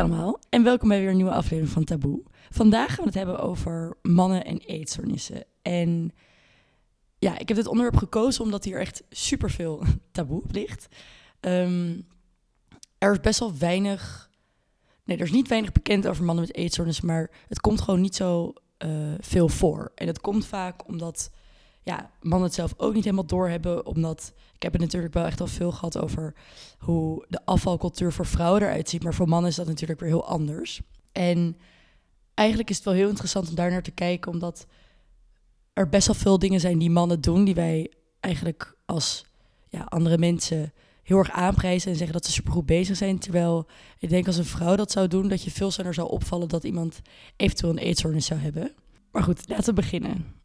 Allemaal en welkom bij weer een nieuwe aflevering van Taboe. Vandaag gaan we het hebben over mannen en eetstoornissen. En ja, ik heb dit onderwerp gekozen omdat hier echt superveel taboe op ligt. Ehm, er is best wel weinig, nee, er is niet weinig bekend over mannen met eetstoornissen, maar het komt gewoon niet zo eh, veel voor. En dat komt vaak omdat ja, mannen het zelf ook niet helemaal doorhebben, omdat ik heb het natuurlijk wel echt al veel gehad over hoe de afvalcultuur voor vrouwen eruit ziet, maar voor mannen is dat natuurlijk weer heel anders. En eigenlijk is het wel heel interessant om daar naar te kijken, omdat er best wel veel dingen zijn die mannen doen, die wij eigenlijk als ja, andere mensen heel erg aanprijzen en zeggen dat ze supergoed bezig zijn. Terwijl ik denk als een vrouw dat zou doen, dat je veel sneller zou opvallen dat iemand eventueel een eetstoornis zou hebben. Maar goed, laten we beginnen.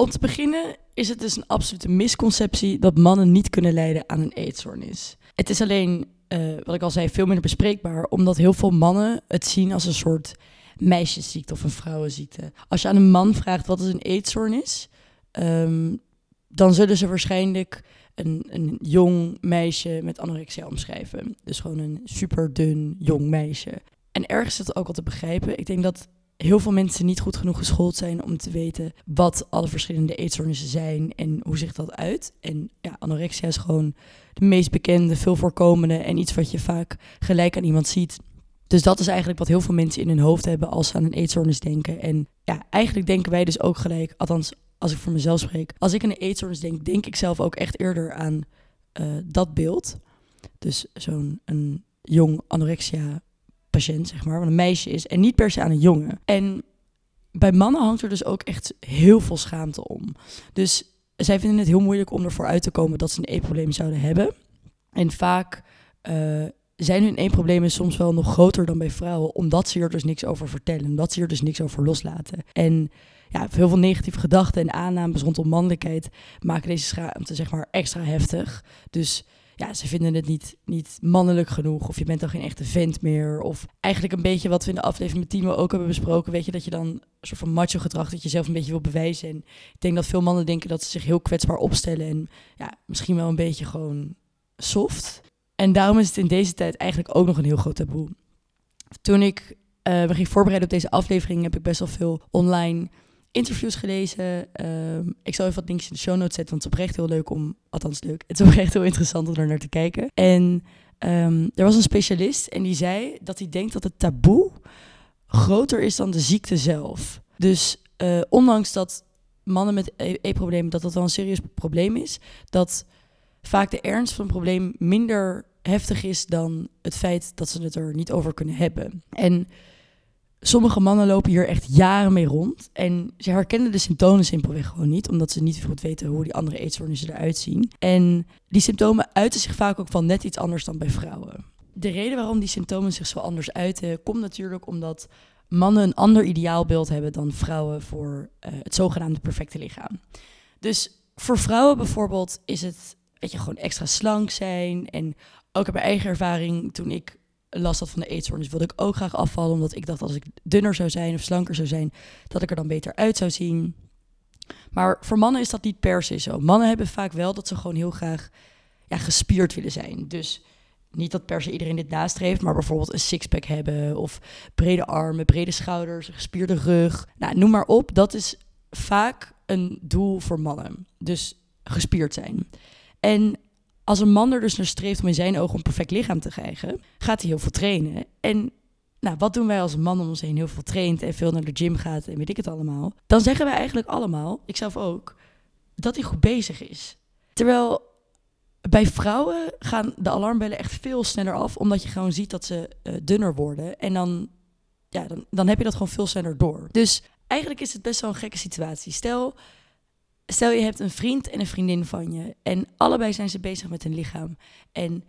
Om te beginnen is het dus een absolute misconceptie dat mannen niet kunnen lijden aan een eetstoornis. Het is alleen, uh, wat ik al zei, veel minder bespreekbaar, omdat heel veel mannen het zien als een soort meisjesziekte of een vrouwenziekte. Als je aan een man vraagt wat is een eetstoornis, um, dan zullen ze waarschijnlijk een, een jong meisje met anorexia omschrijven. Dus gewoon een super dun jong meisje. En ergens is het ook al te begrijpen. Ik denk dat heel veel mensen niet goed genoeg geschoold zijn om te weten wat alle verschillende eetstoornissen zijn en hoe zich dat uit. En ja, anorexia is gewoon de meest bekende, veel voorkomende en iets wat je vaak gelijk aan iemand ziet. Dus dat is eigenlijk wat heel veel mensen in hun hoofd hebben als ze aan een eetstoornis denken. En ja, eigenlijk denken wij dus ook gelijk, althans als ik voor mezelf spreek, als ik aan een eetstoornis denk, denk ik zelf ook echt eerder aan uh, dat beeld. Dus zo'n jong anorexia zeg maar, wat een meisje is en niet per se aan een jongen. En bij mannen hangt er dus ook echt heel veel schaamte om. Dus zij vinden het heel moeilijk om ervoor uit te komen dat ze een eetprobleem zouden hebben. En vaak uh, zijn hun eetproblemen soms wel nog groter dan bij vrouwen, omdat ze er dus niks over vertellen, omdat ze er dus niks over loslaten. En ja, heel veel negatieve gedachten en aannames rondom mannelijkheid maken deze schaamte zeg maar extra heftig. Dus ja, ze vinden het niet, niet mannelijk genoeg. Of je bent dan geen echte vent meer. Of eigenlijk een beetje wat we in de aflevering met Timo ook hebben besproken. Weet je, dat je dan een soort van macho gedrag, dat je zelf een beetje wil bewijzen. En ik denk dat veel mannen denken dat ze zich heel kwetsbaar opstellen. En ja, misschien wel een beetje gewoon soft. En daarom is het in deze tijd eigenlijk ook nog een heel groot taboe. Toen ik uh, me ging voorbereiden op deze aflevering, heb ik best wel veel online interviews gelezen. Ehm, ik zal even wat linkjes in de show notes zetten, want het is oprecht heel leuk om, althans leuk, het is oprecht heel interessant om er naar te kijken. En um, er was een specialist en die zei dat hij denkt dat het taboe groter is dan de ziekte zelf. Dus uh, ondanks dat mannen met e-problemen, dat dat wel een serieus probleem is, dat vaak de ernst van het probleem minder heftig is dan het feit dat ze het er niet over kunnen hebben. En sommige mannen lopen hier echt jaren mee rond. En ze herkennen de symptomen simpelweg gewoon niet, omdat ze niet goed weten hoe die andere eetstoornissen eruit zien. En die symptomen uiten zich vaak ook van net iets anders dan bij vrouwen. De reden waarom die symptomen zich zo anders uiten, komt natuurlijk omdat mannen een ander ideaalbeeld hebben dan vrouwen voor uh, het zogenaamde perfecte lichaam. Dus voor vrouwen bijvoorbeeld is het, weet je, gewoon extra slank zijn. En ook uit mijn eigen ervaring, toen ik last had van de eetstoornis, wilde ik ook graag afvallen. Omdat ik dacht als ik dunner zou zijn of slanker zou zijn, dat ik er dan beter uit zou zien. Maar voor mannen is dat niet per se zo. Mannen hebben vaak wel dat ze gewoon heel graag ja, gespierd willen zijn. Dus niet dat per se iedereen dit nastreeft, maar bijvoorbeeld een sixpack hebben of brede armen, brede schouders, gespierde rug. Nou, noem maar op. Dat is vaak een doel voor mannen. Dus gespierd zijn. En als een man er dus naar streeft om in zijn ogen een perfect lichaam te krijgen, gaat hij heel veel trainen. En nou, wat doen wij als een man om ons heen heel veel traint en veel naar de gym gaat en weet ik het allemaal? Dan zeggen wij eigenlijk allemaal, ikzelf ook, dat hij goed bezig is. Terwijl bij vrouwen gaan de alarmbellen echt veel sneller af, omdat je gewoon ziet dat ze uh, dunner worden. En dan, ja, dan, dan heb je dat gewoon veel sneller door. Dus eigenlijk is het best wel een gekke situatie. Stel, stel je hebt een vriend en een vriendin van je en allebei zijn ze bezig met hun lichaam. En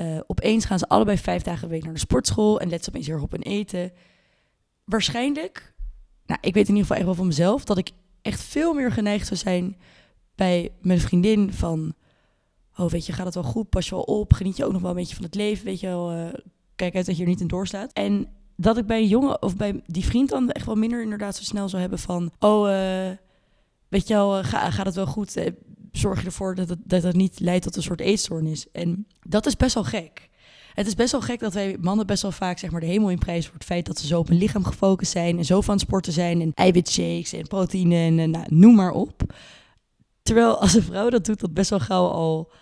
uh, opeens gaan ze allebei vijf dagen week naar de sportschool en let ze opeens heel erg op hun eten. Waarschijnlijk, nou, ik weet in ieder geval echt wel van mezelf, dat ik echt veel meer geneigd zou zijn bij mijn vriendin van, oh weet je, gaat het wel goed, pas je wel op, geniet je ook nog wel een beetje van het leven, weet je wel, uh, kijk uit dat je er niet in doorstaat. En dat ik bij een jongen of bij die vriend dan echt wel minder inderdaad zo snel zou hebben van, oh, uh, weet je wel, ga, gaat het wel goed? Eh, zorg je ervoor dat het, dat het niet leidt tot een soort eetstoornis. En dat is best wel gek. Het is best wel gek dat wij mannen best wel vaak zeg maar, de hemel in prijs voor het feit dat ze zo op hun lichaam gefocust zijn en zo van sporten zijn en eiwitshakes en proteïne en nou, noem maar op. Terwijl als een vrouw dat doet, dat best wel gauw al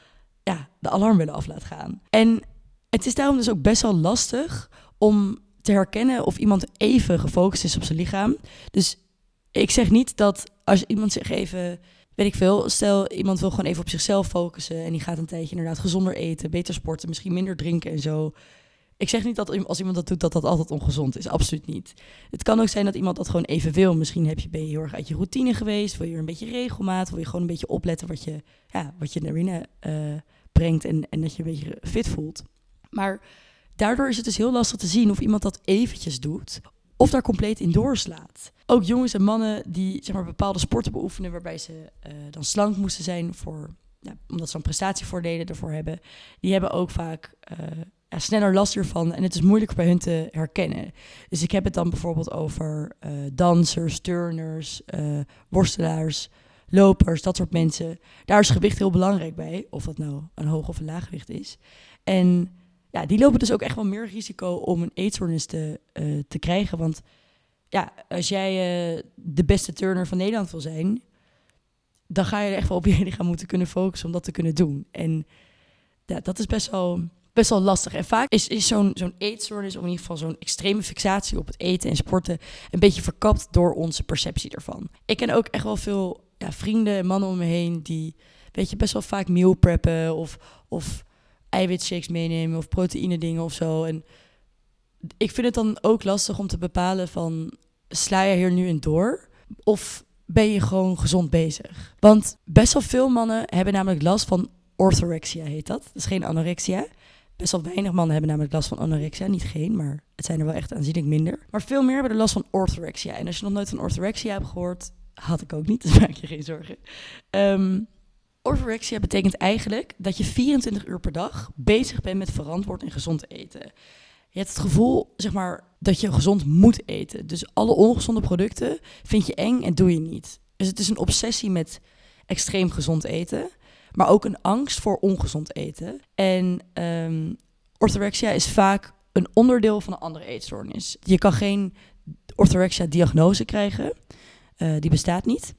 ja, de alarm willen af laat gaan. En het is daarom dus ook best wel lastig om te herkennen of iemand even gefocust is op zijn lichaam. Dus ik zeg niet dat als iemand zich even, weet ik veel, stel iemand wil gewoon even op zichzelf focussen en die gaat een tijdje inderdaad gezonder eten, beter sporten, misschien minder drinken en zo. Ik zeg niet dat als iemand dat doet, dat dat altijd ongezond is. Absoluut niet. Het kan ook zijn dat iemand dat gewoon even wil. Misschien heb je, ben je heel erg uit je routine geweest. Wil je een beetje regelmaat. Wil je gewoon een beetje opletten wat je, ja, wat je naar binnen uh, brengt. En, en dat je een beetje fit voelt. Maar daardoor is het dus heel lastig te zien of iemand dat eventjes doet. Of daar compleet in doorslaat. Ook jongens en mannen die zeg maar, bepaalde sporten beoefenen. Waarbij ze uh, dan slank moesten zijn voor ja, omdat ze een prestatievoordelen ervoor hebben, die hebben ook vaak ja, sneller last hiervan en het is moeilijker bij hun te herkennen. Dus ik heb het dan bijvoorbeeld over uh, dansers, turners, worstelaars, lopers, dat soort mensen. Daar is gewicht heel belangrijk bij, of dat nou een hoog of een laag gewicht is. En ja, die lopen dus ook echt wel meer risico om een eetstoornis te, uh, te krijgen. Want ja, als jij de beste turner van Nederland wil zijn, dan ga je er echt wel op je lichaam moeten kunnen focussen om dat te kunnen doen. En ja, dat is best wel best wel lastig. En vaak is, is zo'n zo'n eetstoornis, of in ieder geval zo'n extreme fixatie op het eten en sporten, een beetje verkapt door onze perceptie ervan. Ik ken ook echt wel veel ja, vrienden en mannen om me heen die, weet je, best wel vaak meal preppen of, of eiwitshakes meenemen of proteïne dingen of zo. En ik vind het dan ook lastig om te bepalen van, sla je hier nu in door? Of ben je gewoon gezond bezig? Want best wel veel mannen hebben namelijk last van orthorexia, heet dat. Dat is geen anorexia. Best wel weinig mannen hebben namelijk last van anorexia. Niet geen, maar het zijn er wel echt aanzienlijk minder. Maar veel meer hebben er last van orthorexia. En als je nog nooit van orthorexia hebt gehoord, had ik ook niet, dus maak je geen zorgen. Um, orthorexia betekent eigenlijk dat je 24 uur per dag bezig bent met verantwoord en gezond eten. Je hebt het gevoel, zeg maar, dat je gezond moet eten. Dus alle ongezonde producten vind je eng en doe je niet. Dus het is een obsessie met extreem gezond eten maar ook een angst voor ongezond eten. En um, orthorexia is vaak een onderdeel van een andere eetstoornis. Je kan geen orthorexia-diagnose krijgen, uh, die bestaat niet.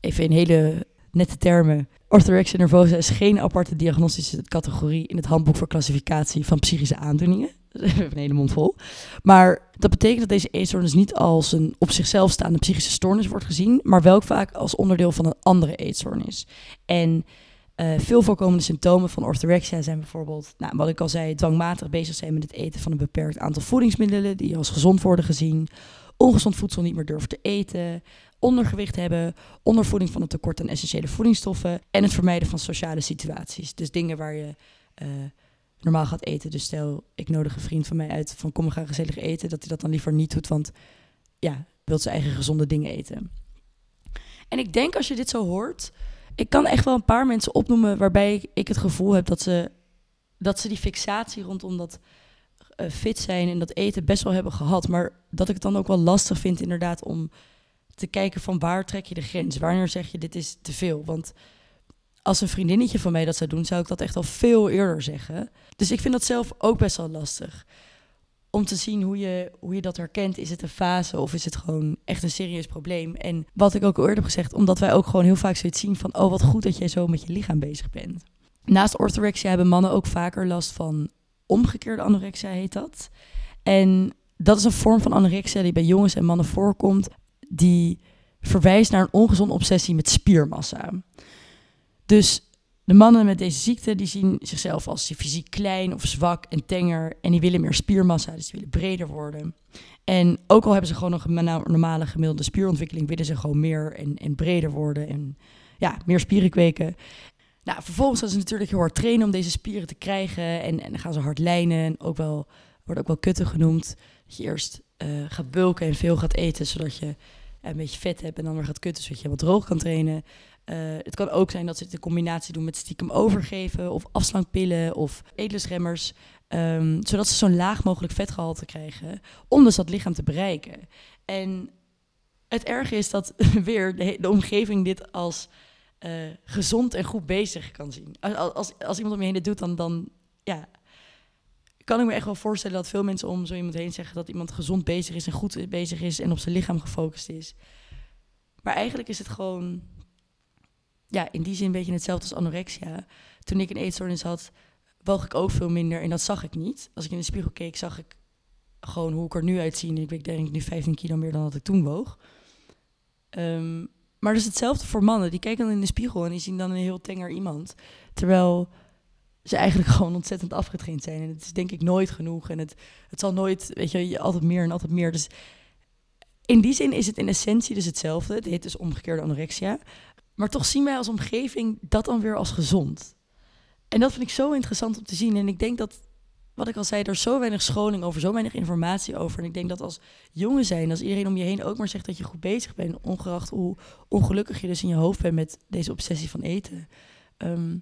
Even in hele nette termen. Orthorexia nervosa is geen aparte diagnostische categorie in het handboek voor klassificatie van psychische aandoeningen. Even een hele mond vol. Maar dat betekent dat deze eetstoornis niet als een op zichzelf staande psychische stoornis wordt gezien, maar wel vaak als onderdeel van een andere eetstoornis. En uh, veel voorkomende symptomen van orthorexia zijn bijvoorbeeld, nou, wat ik al zei, dwangmatig bezig zijn met het eten van een beperkt aantal voedingsmiddelen die als gezond worden gezien, ongezond voedsel niet meer durven te eten, ondergewicht hebben, ondervoeding van een tekort aan essentiële voedingsstoffen en het vermijden van sociale situaties. Dus dingen waar je uh, normaal gaat eten. Dus stel, ik nodig een vriend van mij uit van kom we gaan gezellig eten, dat hij dat dan liever niet doet, want ja, wil zijn eigen gezonde dingen eten. En ik denk als je dit zo hoort, ik kan echt wel een paar mensen opnoemen waarbij ik het gevoel heb dat ze, dat ze die fixatie rondom dat uh, fit zijn en dat eten best wel hebben gehad. Maar dat ik het dan ook wel lastig vind inderdaad om te kijken van waar trek je de grens? Wanneer zeg je dit is te veel? Want als een vriendinnetje van mij dat zou doen, zou ik dat echt al veel eerder zeggen. Dus ik vind dat zelf ook best wel lastig om te zien hoe je, hoe je dat herkent. Is het een fase of is het gewoon echt een serieus probleem? En wat ik ook eerder heb gezegd, omdat wij ook gewoon heel vaak zoiets zien van... oh, wat goed dat jij zo met je lichaam bezig bent. Naast orthorexia hebben mannen ook vaker last van omgekeerde anorexia, heet dat. En dat is een vorm van anorexia die bij jongens en mannen voorkomt... die verwijst naar een ongezonde obsessie met spiermassa. Dus de mannen met deze ziekte die zien zichzelf als fysiek klein of zwak en tenger. En die willen meer spiermassa, dus die willen breder worden. En ook al hebben ze gewoon nog een normale gemiddelde spierontwikkeling, willen ze gewoon meer en, en breder worden en ja, meer spieren kweken. Nou, vervolgens gaan ze natuurlijk heel hard trainen om deze spieren te krijgen. En, en dan gaan ze hard lijnen. En ook wel, wordt ook wel kutten genoemd. Dat je eerst uh, gaat bulken en veel gaat eten, zodat je een beetje vet hebt en dan weer gaat kutten, zodat je wat droog kan trainen. Uh, het kan ook zijn dat ze het in combinatie doen met stiekem overgeven of afslankpillen of eetlusremmers. Um, zodat ze zo'n laag mogelijk vetgehalte krijgen om dus dat lichaam te bereiken. En het erge is dat weer de, omgeving dit als uh, gezond en goed bezig kan zien. Als, als, als iemand om je heen dit doet, dan, dan ja, kan ik me echt wel voorstellen dat veel mensen om zo iemand heen zeggen dat iemand gezond bezig is en goed bezig is en op zijn lichaam gefocust is. Maar eigenlijk is het gewoon, ja, in die zin een beetje hetzelfde als anorexia. Toen ik een eetstoornis had, woog ik ook veel minder en dat zag ik niet. Als ik in de spiegel keek, zag ik gewoon hoe ik er nu uitzie. En ik denk nu 15 kilo meer dan dat ik toen woog. Ehm, maar dat is hetzelfde voor mannen. Die kijken dan in de spiegel en die zien dan een heel tenger iemand. Terwijl ze eigenlijk gewoon ontzettend afgetraind zijn. En het is denk ik nooit genoeg. En het, het zal nooit, weet je, altijd meer en altijd meer. Dus in die zin is het in essentie dus hetzelfde. Het heet dus omgekeerde anorexia. Maar toch zien wij als omgeving dat dan weer als gezond. En dat vind ik zo interessant om te zien. En ik denk dat, wat ik al zei, er is zo weinig scholing over, zo weinig informatie over. En ik denk dat als jongen zijn, als iedereen om je heen ook maar zegt dat je goed bezig bent, ongeacht hoe ongelukkig je dus in je hoofd bent met deze obsessie van eten, ehm,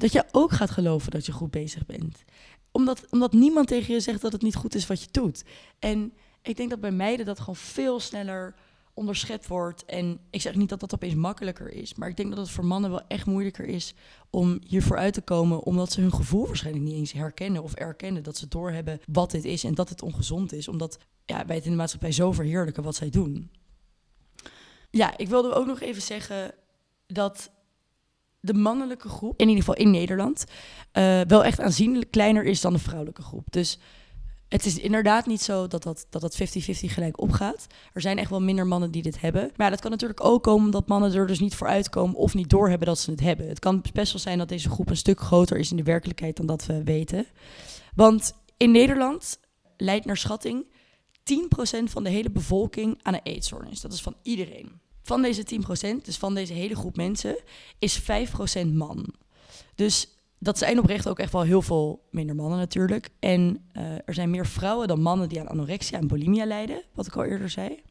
dat je ook gaat geloven dat je goed bezig bent. Omdat, omdat niemand tegen je zegt dat het niet goed is wat je doet. En ik denk dat bij meiden dat gewoon veel sneller onderschept wordt. En ik zeg niet dat dat opeens makkelijker is. Maar ik denk dat het voor mannen wel echt moeilijker is om hiervoor uit te komen. Omdat ze hun gevoel waarschijnlijk niet eens herkennen of erkennen. Dat ze doorhebben wat dit is en dat het ongezond is. Omdat ja, wij het in de maatschappij zo verheerlijken wat zij doen. Ja, ik wilde ook nog even zeggen dat de mannelijke groep, in ieder geval in Nederland, uh, wel echt aanzienlijk kleiner is dan de vrouwelijke groep. Dus het is inderdaad niet zo dat dat, dat, dat 50-50 gelijk opgaat. Er zijn echt wel minder mannen die dit hebben. Maar dat kan natuurlijk ook komen omdat mannen er dus niet voor uitkomen of niet doorhebben dat ze het hebben. Het kan best wel zijn dat deze groep een stuk groter is in de werkelijkheid dan dat we weten. Want in Nederland leidt naar schatting 10% van de hele bevolking aan een eetstoornis. Dat is van iedereen. Van deze 10%, dus van deze hele groep mensen, is 5% man. Dus dat zijn oprecht ook echt wel heel veel minder mannen natuurlijk. En uh, er zijn meer vrouwen dan mannen die aan anorexia en bulimia lijden, wat ik al eerder zei.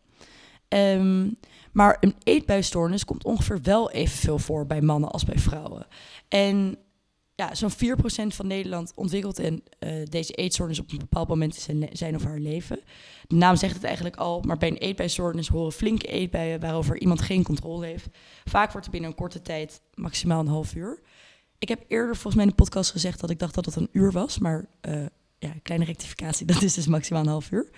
Um, maar een eetbuisstoornis komt ongeveer wel evenveel voor bij mannen als bij vrouwen. En ja, zo'n 4% van Nederland ontwikkelt en, uh, deze eetstoornis op een bepaald moment in zijn, zijn of haar leven. De naam zegt het eigenlijk al, maar bij een eetbuisstoornis horen flinke eetbuien waarover iemand geen controle heeft. Vaak wordt er binnen een korte tijd maximaal een half uur. Ik heb eerder volgens mij in de podcast gezegd dat ik dacht dat het een uur was. Maar uh, ja, kleine rectificatie, dat is dus maximaal een half uur.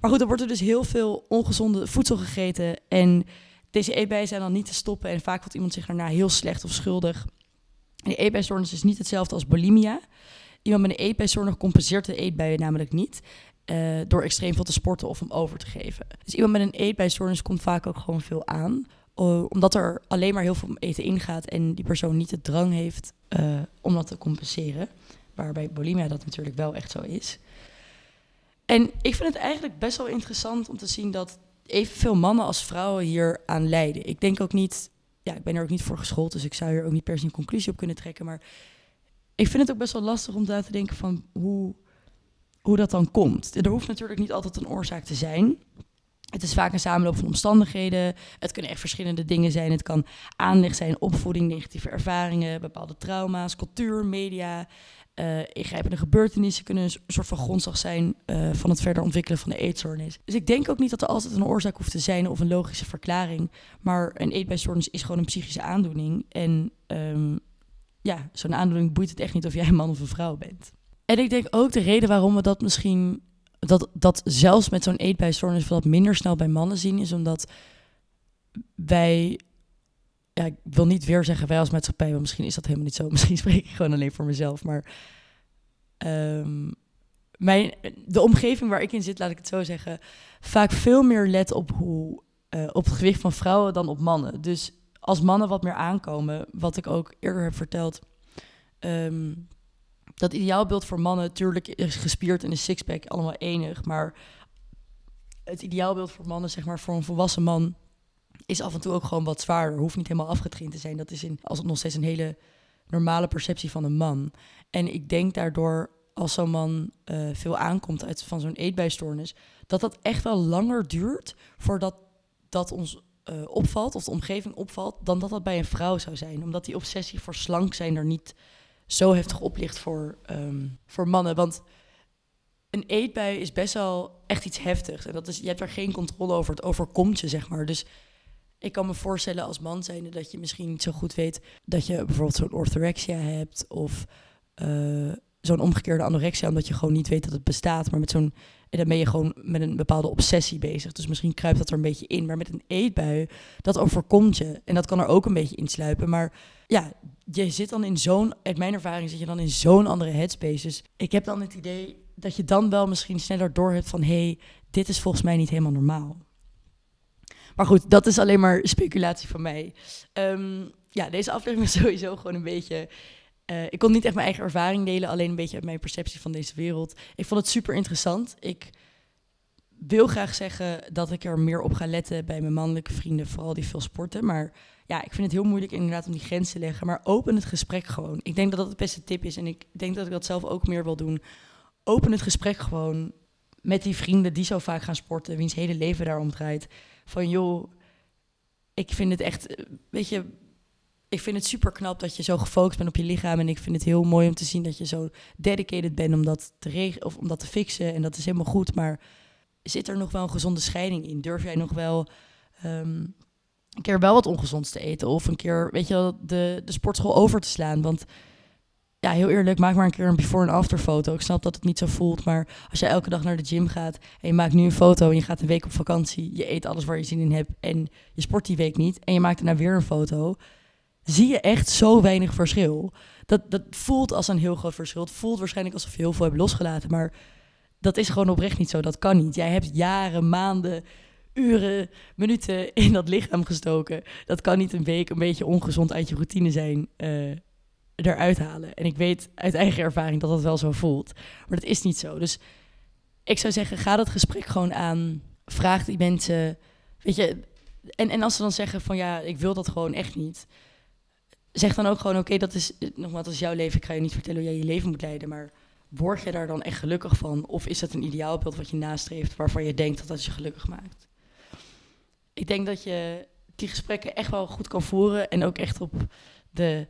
Maar goed, er wordt er dus heel veel ongezonde voedsel gegeten. En deze eetbuien zijn dan niet te stoppen. En vaak voelt iemand zich daarna heel slecht of schuldig. De eetbuisstoornis is niet hetzelfde als bulimia. Iemand met een eetbuisstoornis compenseert de eetbuien namelijk niet. Uh, door extreem veel te sporten of om over te geven. Dus iemand met een eetbuisstoornis komt vaak ook gewoon veel aan. Omdat er alleen maar heel veel eten ingaat en die persoon niet de drang heeft uh, om dat te compenseren. Waarbij bulimia dat natuurlijk wel echt zo is. En ik vind het eigenlijk best wel interessant om te zien dat evenveel mannen als vrouwen hier aan lijden. Ik denk ook niet, ja, ik ben er ook niet voor geschoold, dus ik zou hier ook niet per se een conclusie op kunnen trekken. Maar ik vind het ook best wel lastig om daar te denken van hoe, hoe dat dan komt. Er hoeft natuurlijk niet altijd een oorzaak te zijn. Het is vaak een samenloop van omstandigheden. Het kunnen echt verschillende dingen zijn. Het kan aanleg zijn, opvoeding, negatieve ervaringen, bepaalde trauma's, cultuur, media. Uh, ingrijpende gebeurtenissen kunnen een soort van grondslag zijn uh, van het verder ontwikkelen van de eetstoornis. Dus ik denk ook niet dat er altijd een oorzaak hoeft te zijn of een logische verklaring. Maar een eetbuisstoornis is gewoon een psychische aandoening. En um, ja, zo'n aandoening boeit het echt niet of jij een man of een vrouw bent. En ik denk ook de reden waarom we dat misschien dat, dat zelfs met zo'n eetbuisstoornis wat minder snel bij mannen zien, is omdat wij, ja, ik wil niet weer zeggen wij als maatschappij, want misschien is dat helemaal niet zo. Misschien spreek ik gewoon alleen voor mezelf, maar um, mijn, de omgeving waar ik in zit, laat ik het zo zeggen, vaak veel meer let op hoe uh, op het gewicht van vrouwen dan op mannen. Dus als mannen wat meer aankomen, wat ik ook eerder heb verteld, um, dat ideaalbeeld voor mannen natuurlijk is gespierd in een sixpack allemaal enig, maar het ideaalbeeld voor mannen, zeg maar voor een volwassen man, is af en toe ook gewoon wat zwaarder. Hoeft niet helemaal afgetraind te zijn. Dat is in, als het nog steeds een hele normale perceptie van een man. En ik denk daardoor, als zo'n man uh, veel aankomt uit van zo'n eetbijstoornis, dat dat echt wel langer duurt voordat dat ons uh, opvalt, of de omgeving opvalt, dan dat dat bij een vrouw zou zijn. Omdat die obsessie voor slank zijn er niet zo heftig oplicht voor, um, voor mannen. Want een eetbui is best wel echt iets heftigs. En dat is, je hebt er geen controle over. Het overkomt je, zeg maar. Dus ik kan me voorstellen als man zijnde dat je misschien niet zo goed weet... dat je bijvoorbeeld zo'n orthorexia hebt... of uh, zo'n omgekeerde anorexia, omdat je gewoon niet weet dat het bestaat. Maar met zo'n, en dan ben je gewoon met een bepaalde obsessie bezig. Dus misschien kruipt dat er een beetje in. Maar met een eetbui, dat overkomt je. En dat kan er ook een beetje insluipen. Maar ja, je zit dan in zo'n, uit mijn ervaring zit je dan in zo'n andere headspace. Dus ik heb dan het idee dat je dan wel misschien sneller door hebt van... hé, hey, dit is volgens mij niet helemaal normaal. Maar goed, dat is alleen maar speculatie van mij. Um, ja, deze aflevering is sowieso gewoon een beetje... Uh, ik kon niet echt mijn eigen ervaring delen, alleen een beetje uit mijn perceptie van deze wereld. Ik vond het super interessant. Ik wil graag zeggen dat ik er meer op ga letten bij mijn mannelijke vrienden, vooral die veel sporten. Maar ja, ik vind het heel moeilijk inderdaad om die grens te leggen. Maar open het gesprek gewoon. Ik denk dat dat het beste tip is en ik denk dat ik dat zelf ook meer wil doen. Open het gesprek gewoon met die vrienden die zo vaak gaan sporten, wiens hele leven daarom draait. Van joh, ik vind het echt, weet je, ik vind het super knap dat je zo gefocust bent op je lichaam. En ik vind het heel mooi om te zien dat je zo dedicated bent om dat te, regelen of om dat te fixen. En dat is helemaal goed. Maar zit er nog wel een gezonde scheiding in? Durf jij nog wel um, een keer wel wat ongezonds te eten? Of een keer, weet je wel, de, de sportschool over te slaan? Want ja, heel eerlijk, maak maar een keer een before- en after foto. Ik snap dat het niet zo voelt, maar als je elke dag naar de gym gaat en je maakt nu een foto en je gaat een week op vakantie, je eet alles waar je zin in hebt en je sport die week niet en je maakt daarna weer een foto, zie je echt zo weinig verschil. Dat, dat voelt als een heel groot verschil. Het voelt waarschijnlijk alsof je heel veel hebt losgelaten, maar dat is gewoon oprecht niet zo. Dat kan niet. Jij hebt jaren, maanden, uren, minuten in dat lichaam gestoken. Dat kan niet een week een beetje ongezond uit je routine zijn. Uh, eruit halen. En ik weet uit eigen ervaring dat dat wel zo voelt. Maar dat is niet zo. Dus ik zou zeggen, ga dat gesprek gewoon aan. Vraag die mensen. Weet je, en, en als ze dan zeggen van ja, ik wil dat gewoon echt niet zeg dan ook gewoon, oké, dat is nogmaals, dat is jouw leven. Ik ga je niet vertellen hoe jij je leven moet leiden, maar word je daar dan echt gelukkig van? Of is dat een ideaalbeeld wat je nastreeft, waarvan je denkt dat dat je gelukkig maakt? Ik denk dat je die gesprekken echt wel goed kan voeren en ook echt op de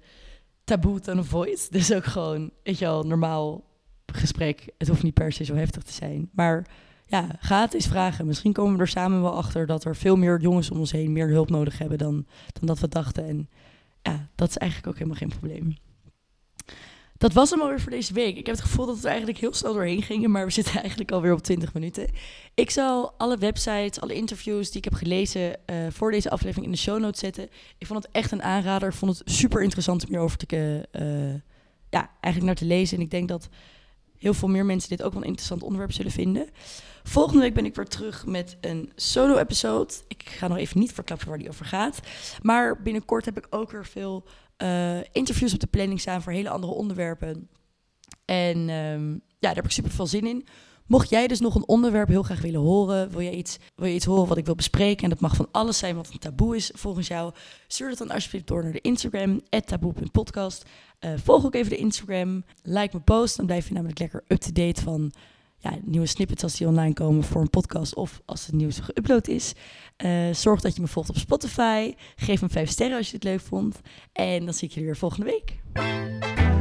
taboe tone voice. Dus ook gewoon, weet je wel, normaal gesprek. Het hoeft niet per se zo heftig te zijn, maar ja, ga het eens vragen. Misschien komen we er samen wel achter dat er veel meer jongens om ons heen meer hulp nodig hebben dan, dan dat we dachten. En ja, dat is eigenlijk ook helemaal geen probleem. Dat was hem alweer voor deze week. Ik heb het gevoel dat we eigenlijk heel snel doorheen gingen, maar we zitten eigenlijk alweer op 20 minuten. Ik zal alle websites, alle interviews die ik heb gelezen uh, voor deze aflevering in de show notes zetten. Ik vond het echt een aanrader. Ik vond het super interessant om hierover te, uh, ja, eigenlijk naar te lezen. En ik denk dat heel veel meer mensen dit ook wel een interessant onderwerp zullen vinden. Volgende week ben ik weer terug met een solo-episode. Ik ga nog even niet verklappen waar die over gaat. Maar binnenkort heb ik ook weer veel uh, interviews op de planning staan voor hele andere onderwerpen. En um, ja, daar heb ik super veel zin in. Mocht jij dus nog een onderwerp heel graag willen horen, wil je, iets, wil je iets horen wat ik wil bespreken, en dat mag van alles zijn wat een taboe is volgens jou, stuur dat dan alsjeblieft door naar de Instagram, taboe.podcast. Uh, volg ook even de Instagram, like mijn post, dan blijf je namelijk lekker up-to-date van ja, nieuwe snippets als die online komen voor een podcast of als het nieuws geüpload is. Uh, zorg dat je me volgt op Spotify. Geef me vijf sterren als je het leuk vond. En dan zie ik jullie weer volgende week.